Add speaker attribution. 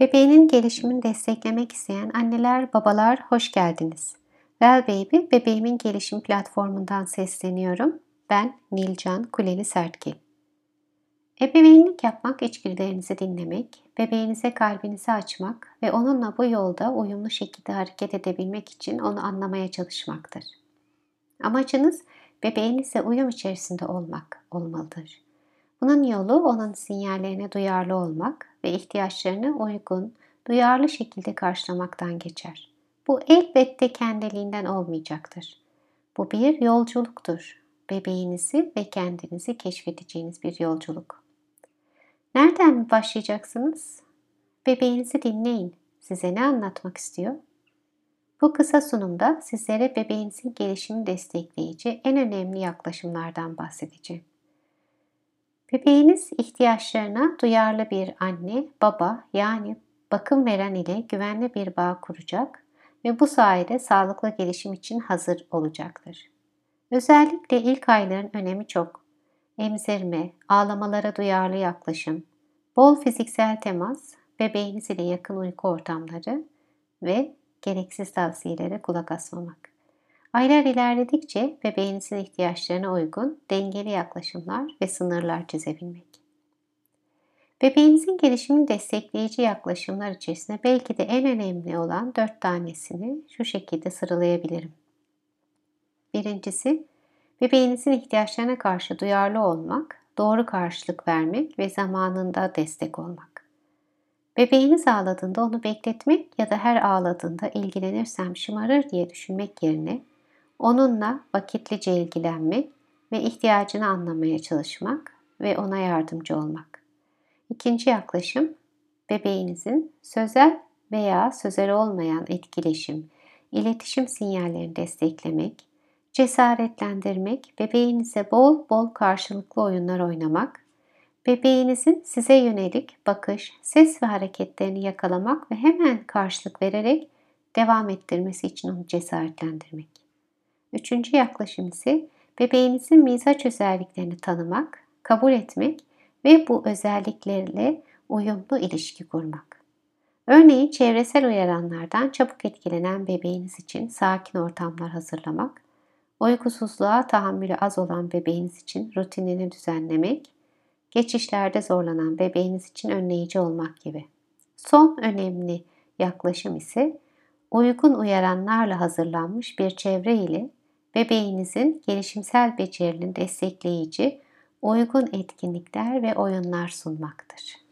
Speaker 1: Bebeğinin gelişimini desteklemek isteyen anneler, babalar hoş geldiniz. Well Baby, bebeğimin gelişim platformundan sesleniyorum. Ben Nilcan Kuleli Sertgil. Ebeveynlik yapmak içgüdülerinizi dinlemek, bebeğinize kalbinizi açmak ve onunla bu yolda uyumlu şekilde hareket edebilmek için onu anlamaya çalışmaktır. Amacınız bebeğinizle uyum içerisinde olmak olmalıdır. Bunun yolu onun sinyallerine duyarlı olmak ve ihtiyaçlarını uygun, duyarlı şekilde karşılamaktan geçer. Bu elbette kendiliğinden olmayacaktır. Bu bir yolculuktur. Bebeğinizi ve kendinizi keşfedeceğiniz bir yolculuk. Nereden başlayacaksınız? Bebeğinizi dinleyin. Size ne anlatmak istiyor? Bu kısa sunumda sizlere bebeğinizin gelişimini destekleyici en önemli yaklaşımlardan bahsedeceğim. Bebeğiniz ihtiyaçlarına duyarlı bir anne, baba yani bakım veren ile güvenli bir bağ kuracak ve bu sayede sağlıklı gelişim için hazır olacaktır. Özellikle ilk ayların önemi çok. Emzirme, ağlamalara duyarlı yaklaşım, bol fiziksel temas, bebeğiniz ile yakın uyku ortamları ve gereksiz tavsiyelere kulak asmamak. Aylar ilerledikçe bebeğinizin ihtiyaçlarına uygun dengeli yaklaşımlar ve sınırlar çizebilmek. Bebeğinizin gelişimini destekleyici yaklaşımlar içerisinde belki de en önemli olan dört tanesini şu şekilde sıralayabilirim. Birincisi, bebeğinizin ihtiyaçlarına karşı duyarlı olmak, doğru karşılık vermek ve zamanında destek olmak. Bebeğiniz ağladığında onu bekletmek ya da her ağladığında ilgilenirsem şımarır diye düşünmek yerine Onunla vakitlice ilgilenmek ve ihtiyacını anlamaya çalışmak ve ona yardımcı olmak. İkinci yaklaşım, bebeğinizin sözel veya sözel olmayan etkileşim, iletişim sinyallerini desteklemek, cesaretlendirmek, bebeğinize bol bol karşılıklı oyunlar oynamak, bebeğinizin size yönelik bakış, ses ve hareketlerini yakalamak ve hemen karşılık vererek devam ettirmesi için onu cesaretlendirmek. Üçüncü yaklaşım ise bebeğinizin mizaç özelliklerini tanımak, kabul etmek ve bu özelliklerle uyumlu ilişki kurmak. Örneğin çevresel uyaranlardan çabuk etkilenen bebeğiniz için sakin ortamlar hazırlamak, uykusuzluğa tahammülü az olan bebeğiniz için rutinini düzenlemek, geçişlerde zorlanan bebeğiniz için önleyici olmak gibi. Son önemli yaklaşım ise uygun uyaranlarla hazırlanmış bir çevre ile bebeğinizin gelişimsel becerilerini destekleyici uygun etkinlikler ve oyunlar sunmaktır.